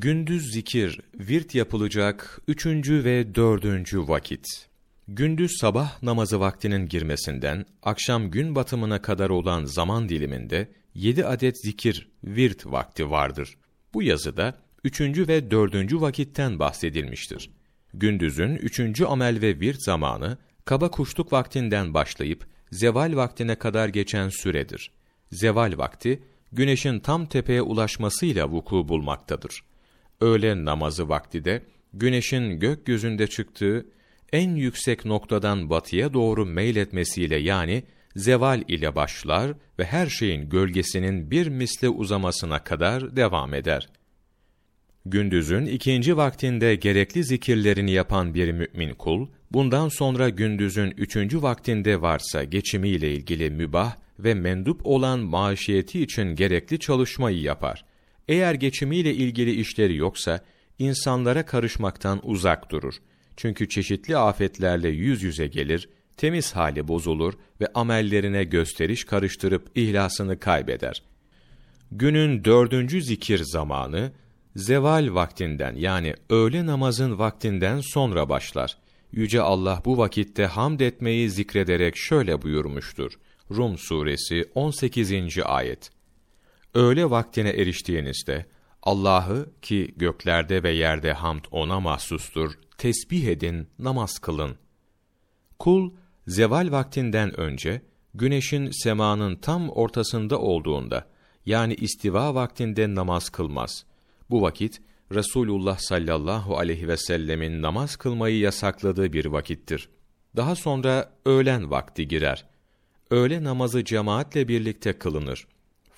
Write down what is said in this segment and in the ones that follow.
Gündüz zikir, virt yapılacak üçüncü ve dördüncü vakit. Gündüz sabah namazı vaktinin girmesinden, akşam gün batımına kadar olan zaman diliminde, yedi adet zikir, virt vakti vardır. Bu yazıda, üçüncü ve dördüncü vakitten bahsedilmiştir. Gündüzün üçüncü amel ve virt zamanı, kaba kuşluk vaktinden başlayıp, zeval vaktine kadar geçen süredir. Zeval vakti, güneşin tam tepeye ulaşmasıyla vuku bulmaktadır. Öğle namazı vakti de, güneşin gökyüzünde çıktığı, en yüksek noktadan batıya doğru meyletmesiyle yani, zeval ile başlar ve her şeyin gölgesinin bir misle uzamasına kadar devam eder. Gündüzün ikinci vaktinde gerekli zikirlerini yapan bir mümin kul, bundan sonra gündüzün üçüncü vaktinde varsa geçimiyle ilgili mübah ve mendup olan maaşiyeti için gerekli çalışmayı yapar. Eğer geçimiyle ilgili işleri yoksa, insanlara karışmaktan uzak durur. Çünkü çeşitli afetlerle yüz yüze gelir, temiz hali bozulur ve amellerine gösteriş karıştırıp ihlasını kaybeder. Günün dördüncü zikir zamanı, zeval vaktinden yani öğle namazın vaktinden sonra başlar. Yüce Allah bu vakitte hamd etmeyi zikrederek şöyle buyurmuştur. Rum suresi 18. ayet. Öğle vaktine eriştiğinizde Allah'ı ki göklerde ve yerde hamd ona mahsustur, tesbih edin, namaz kılın. Kul zeval vaktinden önce güneşin semanın tam ortasında olduğunda yani istiva vaktinde namaz kılmaz. Bu vakit Resulullah sallallahu aleyhi ve sellemin namaz kılmayı yasakladığı bir vakittir. Daha sonra öğlen vakti girer. Öğle namazı cemaatle birlikte kılınır.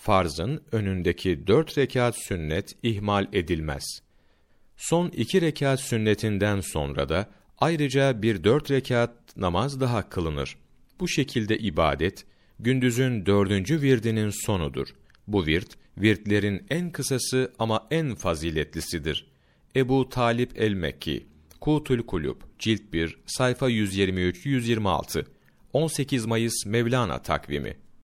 Farzın önündeki dört rekat sünnet ihmal edilmez. Son iki rekat sünnetinden sonra da ayrıca bir dört rekat namaz daha kılınır. Bu şekilde ibadet, gündüzün dördüncü virdinin sonudur. Bu virt, virtlerin en kısası ama en faziletlisidir. Ebu Talip el-Mekki, Kutul Kulub, Cilt 1, sayfa 123-126, 18 Mayıs Mevlana takvimi.